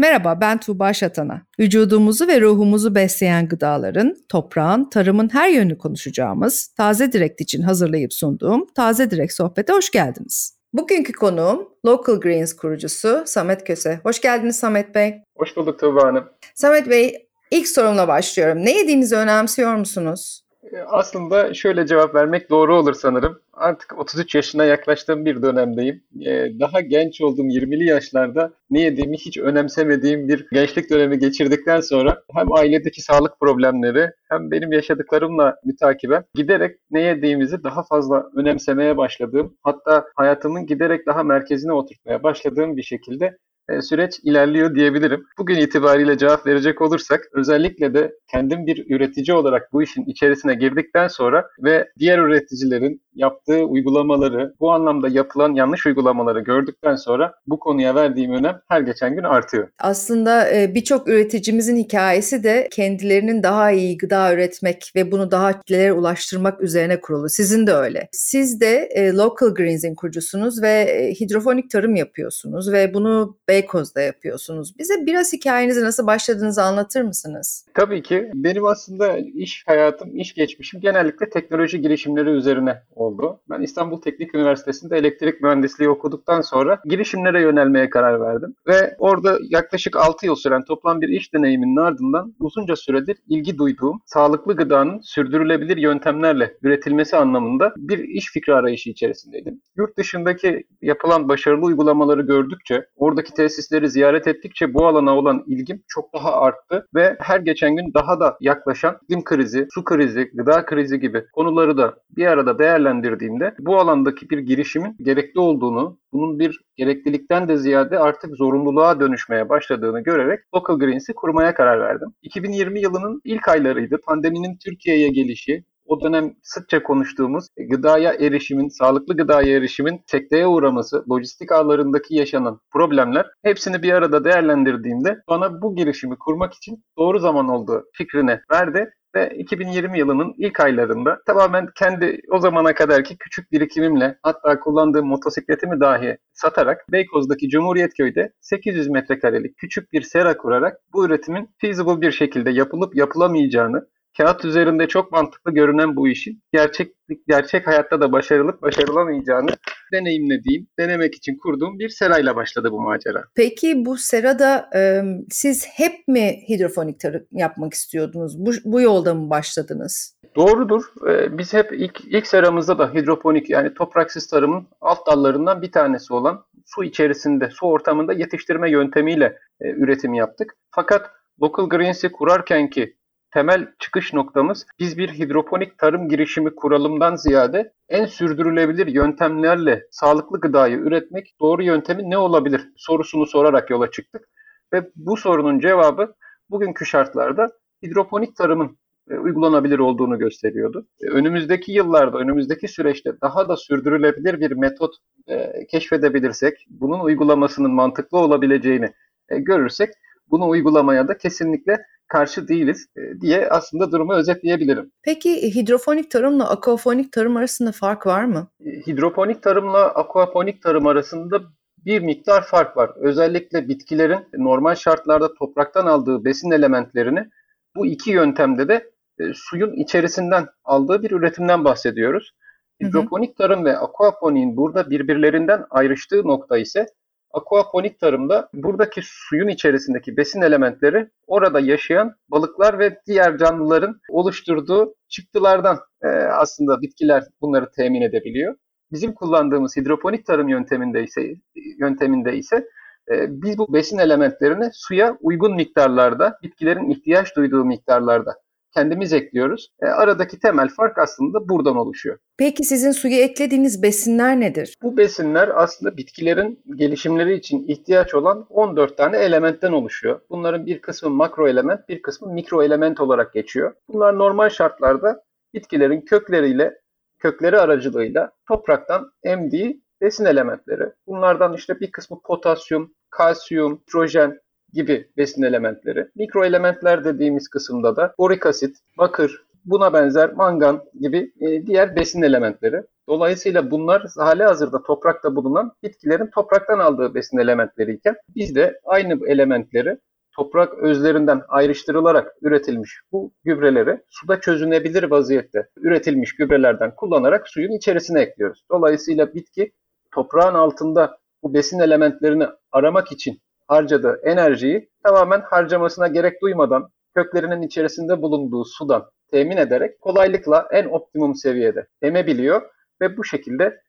Merhaba ben Tuğba Şatana. Vücudumuzu ve ruhumuzu besleyen gıdaların, toprağın, tarımın her yönünü konuşacağımız Taze Direkt için hazırlayıp sunduğum Taze Direkt sohbete hoş geldiniz. Bugünkü konuğum Local Greens kurucusu Samet Köse. Hoş geldiniz Samet Bey. Hoş bulduk Tuğba Hanım. Samet Bey ilk sorumla başlıyorum. Ne yediğinizi önemsiyor musunuz? Ee, aslında şöyle cevap vermek doğru olur sanırım. Artık 33 yaşına yaklaştığım bir dönemdeyim. Ee, daha genç olduğum 20'li yaşlarda ne yediğimi hiç önemsemediğim bir gençlik dönemi geçirdikten sonra hem ailedeki sağlık problemleri hem benim yaşadıklarımla mütakiben giderek ne yediğimizi daha fazla önemsemeye başladığım hatta hayatımın giderek daha merkezine oturtmaya başladığım bir şekilde süreç ilerliyor diyebilirim. Bugün itibariyle cevap verecek olursak özellikle de kendim bir üretici olarak bu işin içerisine girdikten sonra ve diğer üreticilerin yaptığı uygulamaları, bu anlamda yapılan yanlış uygulamaları gördükten sonra bu konuya verdiğim önem her geçen gün artıyor. Aslında e, birçok üreticimizin hikayesi de kendilerinin daha iyi gıda üretmek ve bunu daha kitlelere ulaştırmak üzerine kurulu. Sizin de öyle. Siz de e, Local Greens'in kurucusunuz ve hidrofonik tarım yapıyorsunuz ve bunu Beykoz'da yapıyorsunuz. Bize biraz hikayenizi nasıl başladığınızı anlatır mısınız? Tabii ki. Benim aslında iş hayatım, iş geçmişim genellikle teknoloji girişimleri üzerine oldu. Ben İstanbul Teknik Üniversitesi'nde elektrik mühendisliği okuduktan sonra girişimlere yönelmeye karar verdim. Ve orada yaklaşık 6 yıl süren toplam bir iş deneyiminin ardından uzunca süredir ilgi duyduğum sağlıklı gıdanın sürdürülebilir yöntemlerle üretilmesi anlamında bir iş fikri arayışı içerisindeydim. Yurt dışındaki yapılan başarılı uygulamaları gördükçe, oradaki tesisleri ziyaret ettikçe bu alana olan ilgim çok daha arttı ve her geçen gün daha da yaklaşan iklim krizi, su krizi, gıda krizi gibi konuları da bir arada değerlendirdiğimde bu alandaki bir girişimin gerekli olduğunu, bunun bir gereklilikten de ziyade artık zorunluluğa dönüşmeye başladığını görerek Local Greens'i kurmaya karar verdim. 2020 yılının ilk aylarıydı. Pandeminin Türkiye'ye gelişi, o dönem sıkça konuştuğumuz gıdaya erişimin, sağlıklı gıdaya erişimin sekteye uğraması, lojistik ağlarındaki yaşanan problemler hepsini bir arada değerlendirdiğimde bana bu girişimi kurmak için doğru zaman olduğu fikrine verdi ve 2020 yılının ilk aylarında tamamen kendi o zamana kadarki küçük birikimimle hatta kullandığım motosikletimi dahi satarak Beykoz'daki Cumhuriyet Köy'de 800 metrekarelik küçük bir sera kurarak bu üretimin feasible bir şekilde yapılıp yapılamayacağını kağıt üzerinde çok mantıklı görünen bu işin gerçek gerçek hayatta da başarılıp başarılamayacağını deneyimlediğim, denemek için kurduğum bir serayla başladı bu macera. Peki bu serada e, siz hep mi hidrofonik tarım yapmak istiyordunuz? Bu, bu yolda mı başladınız? Doğrudur. Ee, biz hep ilk, ilk seramızda da hidroponik yani topraksız tarımın alt dallarından bir tanesi olan su içerisinde, su ortamında yetiştirme yöntemiyle e, üretim yaptık. Fakat Local Greens'i kurarken ki temel çıkış noktamız biz bir hidroponik tarım girişimi kuralımdan ziyade en sürdürülebilir yöntemlerle sağlıklı gıdayı üretmek doğru yöntemi ne olabilir sorusunu sorarak yola çıktık. Ve bu sorunun cevabı bugünkü şartlarda hidroponik tarımın e, uygulanabilir olduğunu gösteriyordu. E, önümüzdeki yıllarda, önümüzdeki süreçte daha da sürdürülebilir bir metot e, keşfedebilirsek, bunun uygulamasının mantıklı olabileceğini görürsek, bunu uygulamaya da kesinlikle karşı değiliz e, diye aslında durumu özetleyebilirim. Peki hidrofonik tarımla aquaponik tarım arasında fark var mı? E, hidroponik tarımla aquaponik tarım arasında bir miktar fark var. Özellikle bitkilerin normal şartlarda topraktan aldığı besin elementlerini bu iki yöntemde de e, suyun içerisinden aldığı bir üretimden bahsediyoruz. Hidroponik tarım ve aquaponiğin burada birbirlerinden ayrıştığı nokta ise Aquaponik tarımda buradaki suyun içerisindeki besin elementleri orada yaşayan balıklar ve diğer canlıların oluşturduğu çıktılardan e, aslında bitkiler bunları temin edebiliyor. Bizim kullandığımız hidroponik tarım yönteminde ise yönteminde ise e, biz bu besin elementlerini suya uygun miktarlarda, bitkilerin ihtiyaç duyduğu miktarlarda kendimiz ekliyoruz. E, aradaki temel fark aslında buradan oluşuyor. Peki sizin suya eklediğiniz besinler nedir? Bu besinler aslında bitkilerin gelişimleri için ihtiyaç olan 14 tane elementten oluşuyor. Bunların bir kısmı makro element, bir kısmı mikro element olarak geçiyor. Bunlar normal şartlarda bitkilerin kökleriyle, kökleri aracılığıyla topraktan emdiği besin elementleri. Bunlardan işte bir kısmı potasyum, kalsiyum, hidrojen, gibi besin elementleri. Mikro elementler dediğimiz kısımda da borik asit, bakır, buna benzer mangan gibi e, diğer besin elementleri. Dolayısıyla bunlar hali hazırda toprakta bulunan bitkilerin topraktan aldığı besin elementleriyken biz de aynı elementleri toprak özlerinden ayrıştırılarak üretilmiş bu gübreleri suda çözünebilir vaziyette üretilmiş gübrelerden kullanarak suyun içerisine ekliyoruz. Dolayısıyla bitki toprağın altında bu besin elementlerini aramak için harcadığı enerjiyi tamamen harcamasına gerek duymadan köklerinin içerisinde bulunduğu sudan temin ederek kolaylıkla en optimum seviyede emebiliyor ve bu şekilde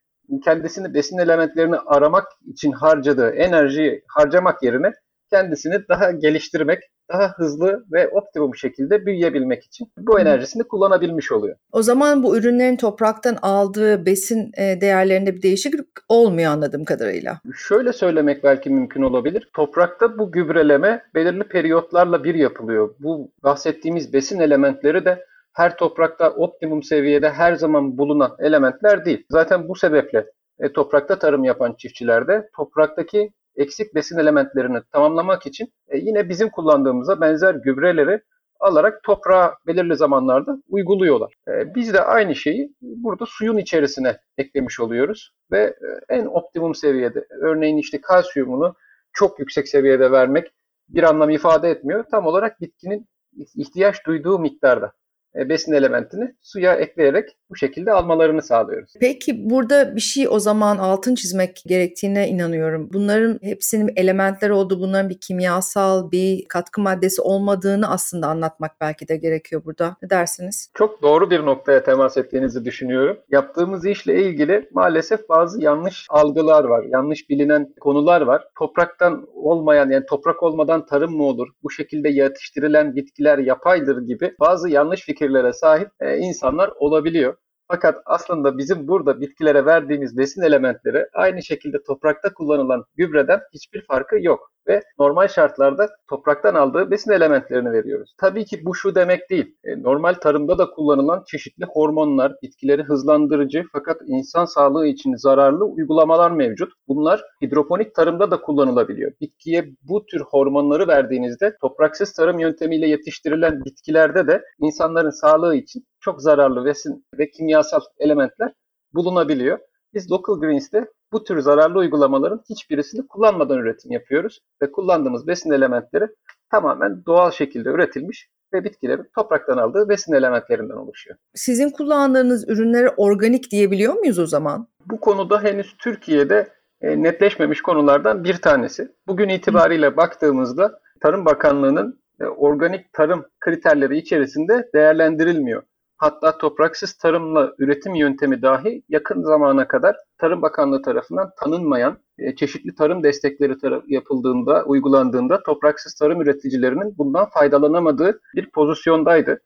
kendisini besin elementlerini aramak için harcadığı enerjiyi harcamak yerine kendisini daha geliştirmek, daha hızlı ve optimum şekilde büyüyebilmek için bu enerjisini kullanabilmiş oluyor. O zaman bu ürünlerin topraktan aldığı besin e, değerlerinde bir değişiklik olmuyor anladığım kadarıyla. Şöyle söylemek belki mümkün olabilir. Toprakta bu gübreleme belirli periyotlarla bir yapılıyor. Bu bahsettiğimiz besin elementleri de her toprakta optimum seviyede her zaman bulunan elementler değil. Zaten bu sebeple e, toprakta tarım yapan çiftçilerde topraktaki eksik besin elementlerini tamamlamak için e, yine bizim kullandığımıza benzer gübreleri alarak toprağa belirli zamanlarda uyguluyorlar. E, biz de aynı şeyi burada suyun içerisine eklemiş oluyoruz ve e, en optimum seviyede örneğin işte kalsiyumunu çok yüksek seviyede vermek bir anlam ifade etmiyor. Tam olarak bitkinin ihtiyaç duyduğu miktarda besin elementini suya ekleyerek bu şekilde almalarını sağlıyoruz. Peki burada bir şey o zaman altın çizmek gerektiğine inanıyorum. Bunların hepsinin elementler olduğu, bunların bir kimyasal, bir katkı maddesi olmadığını aslında anlatmak belki de gerekiyor burada. Ne dersiniz? Çok doğru bir noktaya temas ettiğinizi düşünüyorum. Yaptığımız işle ilgili maalesef bazı yanlış algılar var, yanlış bilinen konular var. Topraktan olmayan yani toprak olmadan tarım mı olur? Bu şekilde yetiştirilen bitkiler yapaydır gibi bazı yanlış fikirlere sahip e, insanlar olabiliyor. Fakat aslında bizim burada bitkilere verdiğimiz besin elementleri aynı şekilde toprakta kullanılan gübreden hiçbir farkı yok ve normal şartlarda topraktan aldığı besin elementlerini veriyoruz. Tabii ki bu şu demek değil. E, normal tarımda da kullanılan çeşitli hormonlar, bitkileri hızlandırıcı fakat insan sağlığı için zararlı uygulamalar mevcut. Bunlar hidroponik tarımda da kullanılabiliyor. Bitkiye bu tür hormonları verdiğinizde topraksız tarım yöntemiyle yetiştirilen bitkilerde de insanların sağlığı için çok zararlı besin ve kimyasal elementler bulunabiliyor. Biz Local Greens'te bu tür zararlı uygulamaların hiçbirisini kullanmadan üretim yapıyoruz ve kullandığımız besin elementleri tamamen doğal şekilde üretilmiş ve bitkilerin topraktan aldığı besin elementlerinden oluşuyor. Sizin kullandığınız ürünlere organik diyebiliyor muyuz o zaman? Bu konuda henüz Türkiye'de e, netleşmemiş konulardan bir tanesi. Bugün itibariyle baktığımızda Tarım Bakanlığı'nın e, organik tarım kriterleri içerisinde değerlendirilmiyor. Hatta topraksız tarımla üretim yöntemi dahi yakın zamana kadar Tarım Bakanlığı tarafından tanınmayan e, çeşitli tarım destekleri yapıldığında, uygulandığında topraksız tarım üreticilerinin bundan faydalanamadığı bir pozisyondaydı.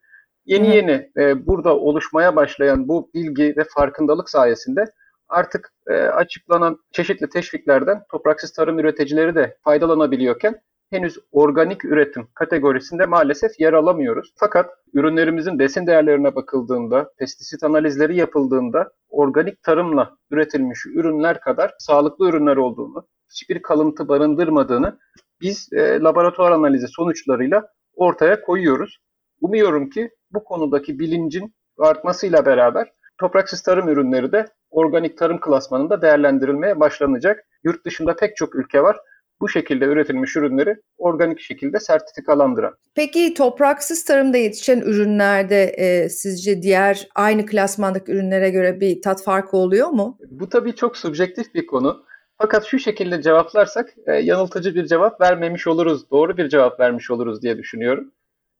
Yeni yeni e, burada oluşmaya başlayan bu bilgi ve farkındalık sayesinde artık e, açıklanan çeşitli teşviklerden topraksız tarım üreticileri de faydalanabiliyorken henüz organik üretim kategorisinde maalesef yer alamıyoruz. Fakat ürünlerimizin besin değerlerine bakıldığında, pestisit analizleri yapıldığında organik tarımla üretilmiş ürünler kadar sağlıklı ürünler olduğunu, hiçbir kalıntı barındırmadığını biz e, laboratuvar analizi sonuçlarıyla ortaya koyuyoruz. Umuyorum ki bu konudaki bilincin artmasıyla beraber topraksız tarım ürünleri de organik tarım klasmanında değerlendirilmeye başlanacak. Yurt dışında pek çok ülke var bu şekilde üretilmiş ürünleri organik şekilde sertifikalandıran. Peki topraksız tarımda yetişen ürünlerde e, sizce diğer aynı klasmandaki ürünlere göre bir tat farkı oluyor mu? Bu tabii çok subjektif bir konu. Fakat şu şekilde cevaplarsak e, yanıltıcı bir cevap vermemiş oluruz, doğru bir cevap vermiş oluruz diye düşünüyorum.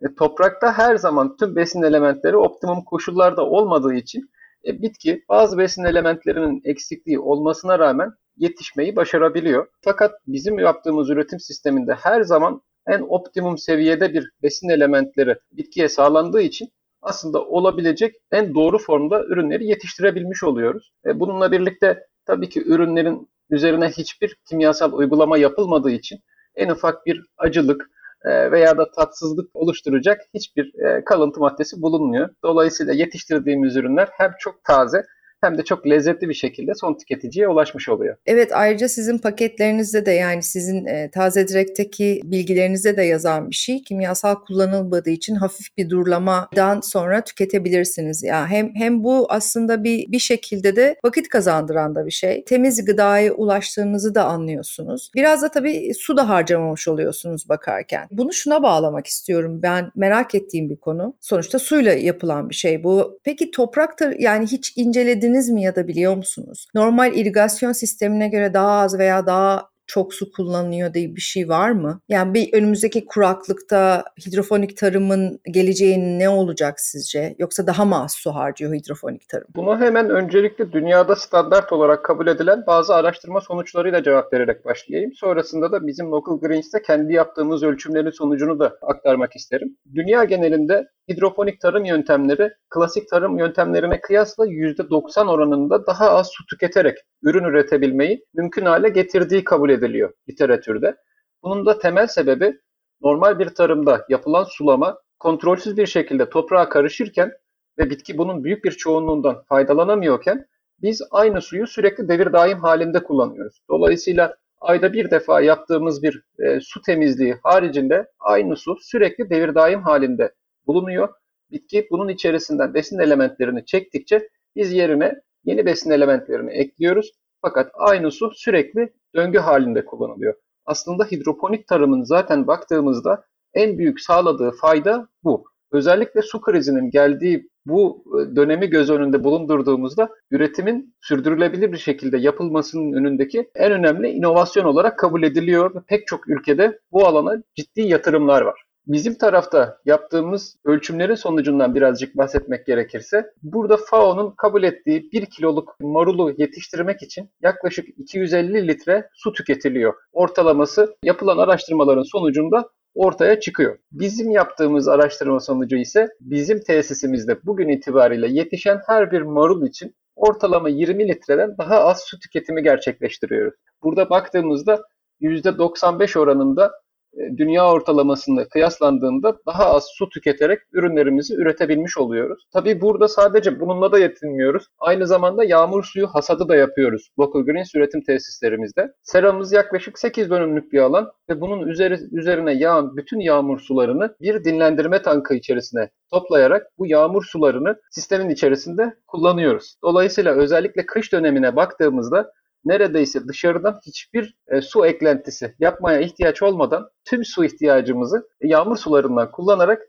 E, toprakta her zaman tüm besin elementleri optimum koşullarda olmadığı için e, bitki bazı besin elementlerinin eksikliği olmasına rağmen yetişmeyi başarabiliyor. Fakat bizim yaptığımız üretim sisteminde her zaman en optimum seviyede bir besin elementleri bitkiye sağlandığı için aslında olabilecek en doğru formda ürünleri yetiştirebilmiş oluyoruz. E bununla birlikte tabii ki ürünlerin üzerine hiçbir kimyasal uygulama yapılmadığı için en ufak bir acılık e, veya da tatsızlık oluşturacak hiçbir e, kalıntı maddesi bulunmuyor. Dolayısıyla yetiştirdiğimiz ürünler hem çok taze hem de çok lezzetli bir şekilde son tüketiciye ulaşmış oluyor. Evet ayrıca sizin paketlerinizde de yani sizin e, Taze Direk'teki bilgilerinizde de yazan bir şey kimyasal kullanılmadığı için hafif bir durlamadan sonra tüketebilirsiniz. Ya yani hem hem bu aslında bir bir şekilde de vakit kazandıran da bir şey. Temiz gıdaya ulaştığınızı da anlıyorsunuz. Biraz da tabii su da harcamamış oluyorsunuz bakarken. Bunu şuna bağlamak istiyorum. Ben merak ettiğim bir konu. Sonuçta suyla yapılan bir şey bu. Peki toprakta yani hiç incelediniz mi ya da biliyor musunuz? Normal irigasyon sistemine göre daha az veya daha çok su kullanılıyor diye bir şey var mı? Yani bir önümüzdeki kuraklıkta hidrofonik tarımın geleceği ne olacak sizce? Yoksa daha mı az su harcıyor hidrofonik tarım? Buna hemen öncelikle dünyada standart olarak kabul edilen bazı araştırma sonuçlarıyla cevap vererek başlayayım. Sonrasında da bizim Local Greens'te kendi yaptığımız ölçümlerin sonucunu da aktarmak isterim. Dünya genelinde hidroponik tarım yöntemleri klasik tarım yöntemlerine kıyasla %90 oranında daha az su tüketerek ürün üretebilmeyi mümkün hale getirdiği kabul ediliyor literatürde. Bunun da temel sebebi normal bir tarımda yapılan sulama kontrolsüz bir şekilde toprağa karışırken ve bitki bunun büyük bir çoğunluğundan faydalanamıyorken biz aynı suyu sürekli devir daim halinde kullanıyoruz. Dolayısıyla ayda bir defa yaptığımız bir e, su temizliği haricinde aynı su sürekli devir daim halinde bulunuyor. Bitki bunun içerisinden besin elementlerini çektikçe biz yerine yeni besin elementlerini ekliyoruz. Fakat aynı su sürekli döngü halinde kullanılıyor. Aslında hidroponik tarımın zaten baktığımızda en büyük sağladığı fayda bu. Özellikle su krizinin geldiği bu e, dönemi göz önünde bulundurduğumuzda üretimin sürdürülebilir bir şekilde yapılmasının önündeki en önemli inovasyon olarak kabul ediliyor. Pek çok ülkede bu alana ciddi yatırımlar var. Bizim tarafta yaptığımız ölçümlerin sonucundan birazcık bahsetmek gerekirse, burada FAO'nun kabul ettiği 1 kiloluk marulu yetiştirmek için yaklaşık 250 litre su tüketiliyor. Ortalaması yapılan araştırmaların sonucunda ortaya çıkıyor. Bizim yaptığımız araştırma sonucu ise bizim tesisimizde bugün itibariyle yetişen her bir marul için ortalama 20 litreden daha az su tüketimi gerçekleştiriyoruz. Burada baktığımızda %95 oranında dünya ortalamasında kıyaslandığında daha az su tüketerek ürünlerimizi üretebilmiş oluyoruz. Tabii burada sadece bununla da yetinmiyoruz. Aynı zamanda yağmur suyu hasadı da yapıyoruz Local Greens üretim tesislerimizde. Seramız yaklaşık 8 dönümlük bir alan ve bunun üzeri, üzerine yağan bütün yağmur sularını bir dinlendirme tankı içerisine toplayarak bu yağmur sularını sistemin içerisinde kullanıyoruz. Dolayısıyla özellikle kış dönemine baktığımızda neredeyse dışarıdan hiçbir e, su eklentisi yapmaya ihtiyaç olmadan tüm su ihtiyacımızı yağmur sularından kullanarak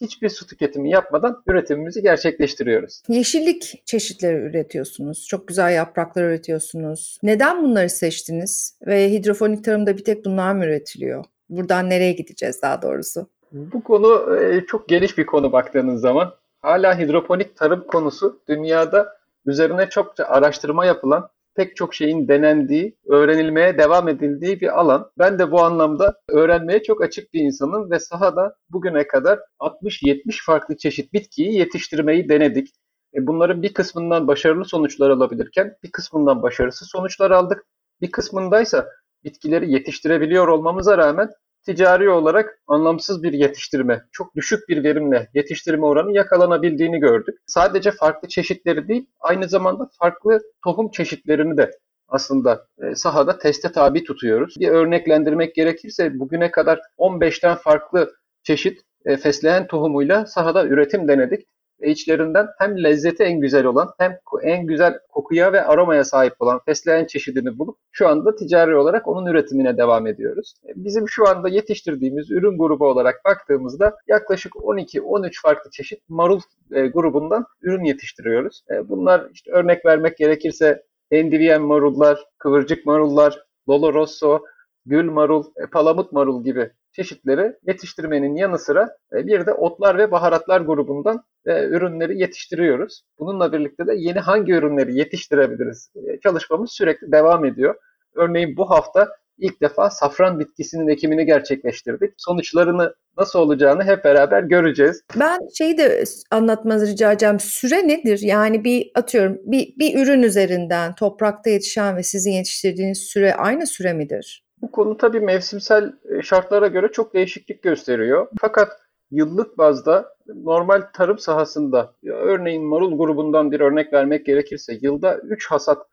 hiçbir su tüketimi yapmadan üretimimizi gerçekleştiriyoruz. Yeşillik çeşitleri üretiyorsunuz. Çok güzel yapraklar üretiyorsunuz. Neden bunları seçtiniz? Ve hidrofonik tarımda bir tek bunlar mı üretiliyor? Buradan nereye gideceğiz daha doğrusu? Bu konu e, çok geniş bir konu baktığınız zaman. Hala hidroponik tarım konusu dünyada üzerine çokça araştırma yapılan pek çok şeyin denendiği, öğrenilmeye devam edildiği bir alan. Ben de bu anlamda öğrenmeye çok açık bir insanım ve sahada bugüne kadar 60-70 farklı çeşit bitkiyi yetiştirmeyi denedik. E, bunların bir kısmından başarılı sonuçlar alabilirken bir kısmından başarısız sonuçlar aldık. Bir kısmındaysa bitkileri yetiştirebiliyor olmamıza rağmen ticari olarak anlamsız bir yetiştirme, çok düşük bir verimle yetiştirme oranı yakalanabildiğini gördük. Sadece farklı çeşitleri değil, aynı zamanda farklı tohum çeşitlerini de aslında e, sahada teste tabi tutuyoruz. Bir örneklendirmek gerekirse bugüne kadar 15'ten farklı çeşit e, fesleğen tohumuyla sahada üretim denedik ve içlerinden hem lezzeti en güzel olan hem en güzel kokuya ve aromaya sahip olan fesleğen çeşidini bulup şu anda ticari olarak onun üretimine devam ediyoruz. E, bizim şu anda yetiştirdiğimiz ürün grubu olarak baktığımızda yaklaşık 12-13 farklı çeşit marul e, grubundan ürün yetiştiriyoruz. E, bunlar işte örnek vermek gerekirse endiviyen marullar, kıvırcık marullar, lolo rosso, gül marul, palamut marul gibi çeşitleri yetiştirmenin yanı sıra bir de otlar ve baharatlar grubundan e, ürünleri yetiştiriyoruz. Bununla birlikte de yeni hangi ürünleri yetiştirebiliriz e, çalışmamız sürekli devam ediyor. Örneğin bu hafta ilk defa safran bitkisinin ekimini gerçekleştirdik. Sonuçlarını nasıl olacağını hep beraber göreceğiz. Ben şeyi de anlatmanızı rica edeceğim. Süre nedir? Yani bir atıyorum bir, bir ürün üzerinden toprakta yetişen ve sizin yetiştirdiğiniz süre aynı süre midir? Bu konu tabii mevsimsel e, şartlara göre çok değişiklik gösteriyor. Fakat yıllık bazda normal tarım sahasında örneğin marul grubundan bir örnek vermek gerekirse yılda 3 hasat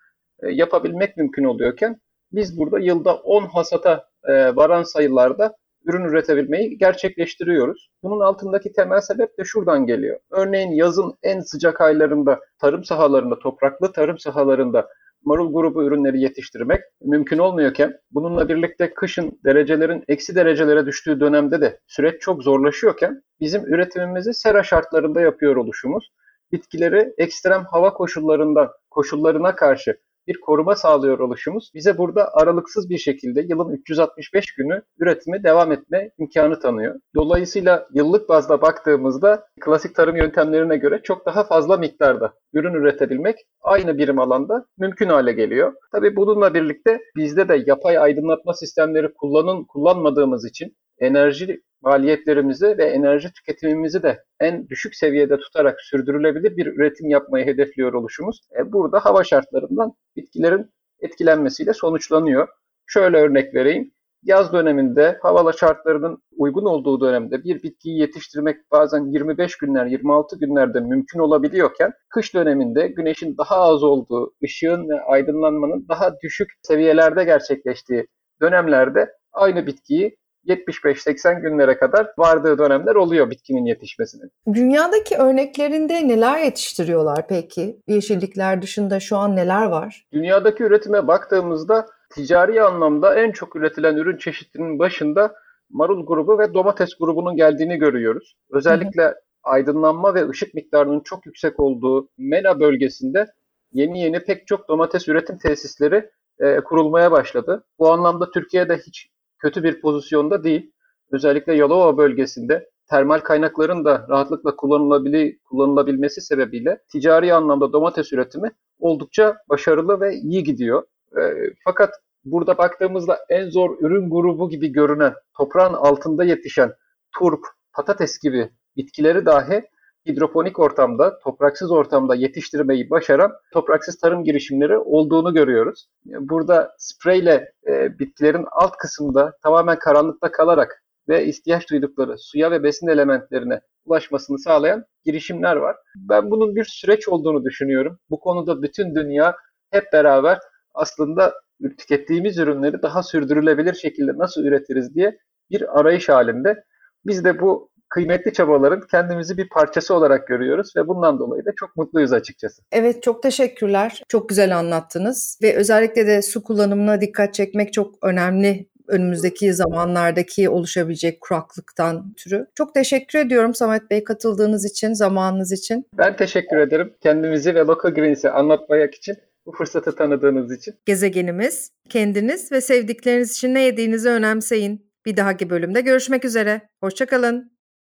e, yapabilmek mümkün oluyorken biz burada yılda 10 hasata e, varan sayılarda ürün üretebilmeyi gerçekleştiriyoruz. Bunun altındaki temel sebep de şuradan geliyor. Örneğin yazın en sıcak aylarında tarım sahalarında, topraklı tarım sahalarında marul grubu ürünleri yetiştirmek mümkün olmuyorken bununla birlikte kışın derecelerin eksi derecelere düştüğü dönemde de süreç çok zorlaşıyorken bizim üretimimizi sera şartlarında yapıyor oluşumuz bitkileri ekstrem hava koşullarından koşullarına karşı bir koruma sağlıyor oluşumuz bize burada aralıksız bir şekilde yılın 365 günü üretimi devam etme imkanı tanıyor. Dolayısıyla yıllık bazda baktığımızda klasik tarım yöntemlerine göre çok daha fazla miktarda ürün üretebilmek aynı birim alanda mümkün hale geliyor. Tabii bununla birlikte bizde de yapay aydınlatma sistemleri kullanın kullanmadığımız için enerji maliyetlerimizi ve enerji tüketimimizi de en düşük seviyede tutarak sürdürülebilir bir üretim yapmayı hedefliyor oluşumuz. E, burada hava şartlarından bitkilerin etkilenmesiyle sonuçlanıyor. Şöyle örnek vereyim. Yaz döneminde havalı şartlarının uygun olduğu dönemde bir bitkiyi yetiştirmek bazen 25 günler, 26 günlerde mümkün olabiliyorken kış döneminde güneşin daha az olduğu, ışığın ve aydınlanmanın daha düşük seviyelerde gerçekleştiği dönemlerde aynı bitkiyi 75-80 günlere kadar vardığı dönemler oluyor bitkinin yetişmesinin. Dünyadaki örneklerinde neler yetiştiriyorlar peki? Yeşillikler dışında şu an neler var? Dünyadaki üretime baktığımızda ticari anlamda en çok üretilen ürün çeşitinin başında marul grubu ve domates grubunun geldiğini görüyoruz. Özellikle hı hı. aydınlanma ve ışık miktarının çok yüksek olduğu MENA bölgesinde yeni yeni pek çok domates üretim tesisleri e, kurulmaya başladı. Bu anlamda Türkiye'de hiç kötü bir pozisyonda değil. Özellikle Yalova bölgesinde termal kaynakların da rahatlıkla kullanılabili, kullanılabilmesi sebebiyle ticari anlamda domates üretimi oldukça başarılı ve iyi gidiyor. E, fakat burada baktığımızda en zor ürün grubu gibi görünen toprağın altında yetişen turp, patates gibi bitkileri dahi hidroponik ortamda, topraksız ortamda yetiştirmeyi başaran topraksız tarım girişimleri olduğunu görüyoruz. Burada spreyle e, bitkilerin alt kısmında tamamen karanlıkta kalarak ve ihtiyaç duydukları suya ve besin elementlerine ulaşmasını sağlayan girişimler var. Ben bunun bir süreç olduğunu düşünüyorum. Bu konuda bütün dünya hep beraber aslında tükettiğimiz ürünleri daha sürdürülebilir şekilde nasıl üretiriz diye bir arayış halinde. Biz de bu kıymetli çabaların kendimizi bir parçası olarak görüyoruz ve bundan dolayı da çok mutluyuz açıkçası. Evet çok teşekkürler. Çok güzel anlattınız ve özellikle de su kullanımına dikkat çekmek çok önemli önümüzdeki zamanlardaki oluşabilecek kuraklıktan türü. Çok teşekkür ediyorum Samet Bey katıldığınız için, zamanınız için. Ben teşekkür ederim. Kendimizi ve Local Greens'i anlatmak için bu fırsatı tanıdığınız için. Gezegenimiz, kendiniz ve sevdikleriniz için ne yediğinizi önemseyin. Bir dahaki bölümde görüşmek üzere. Hoşçakalın.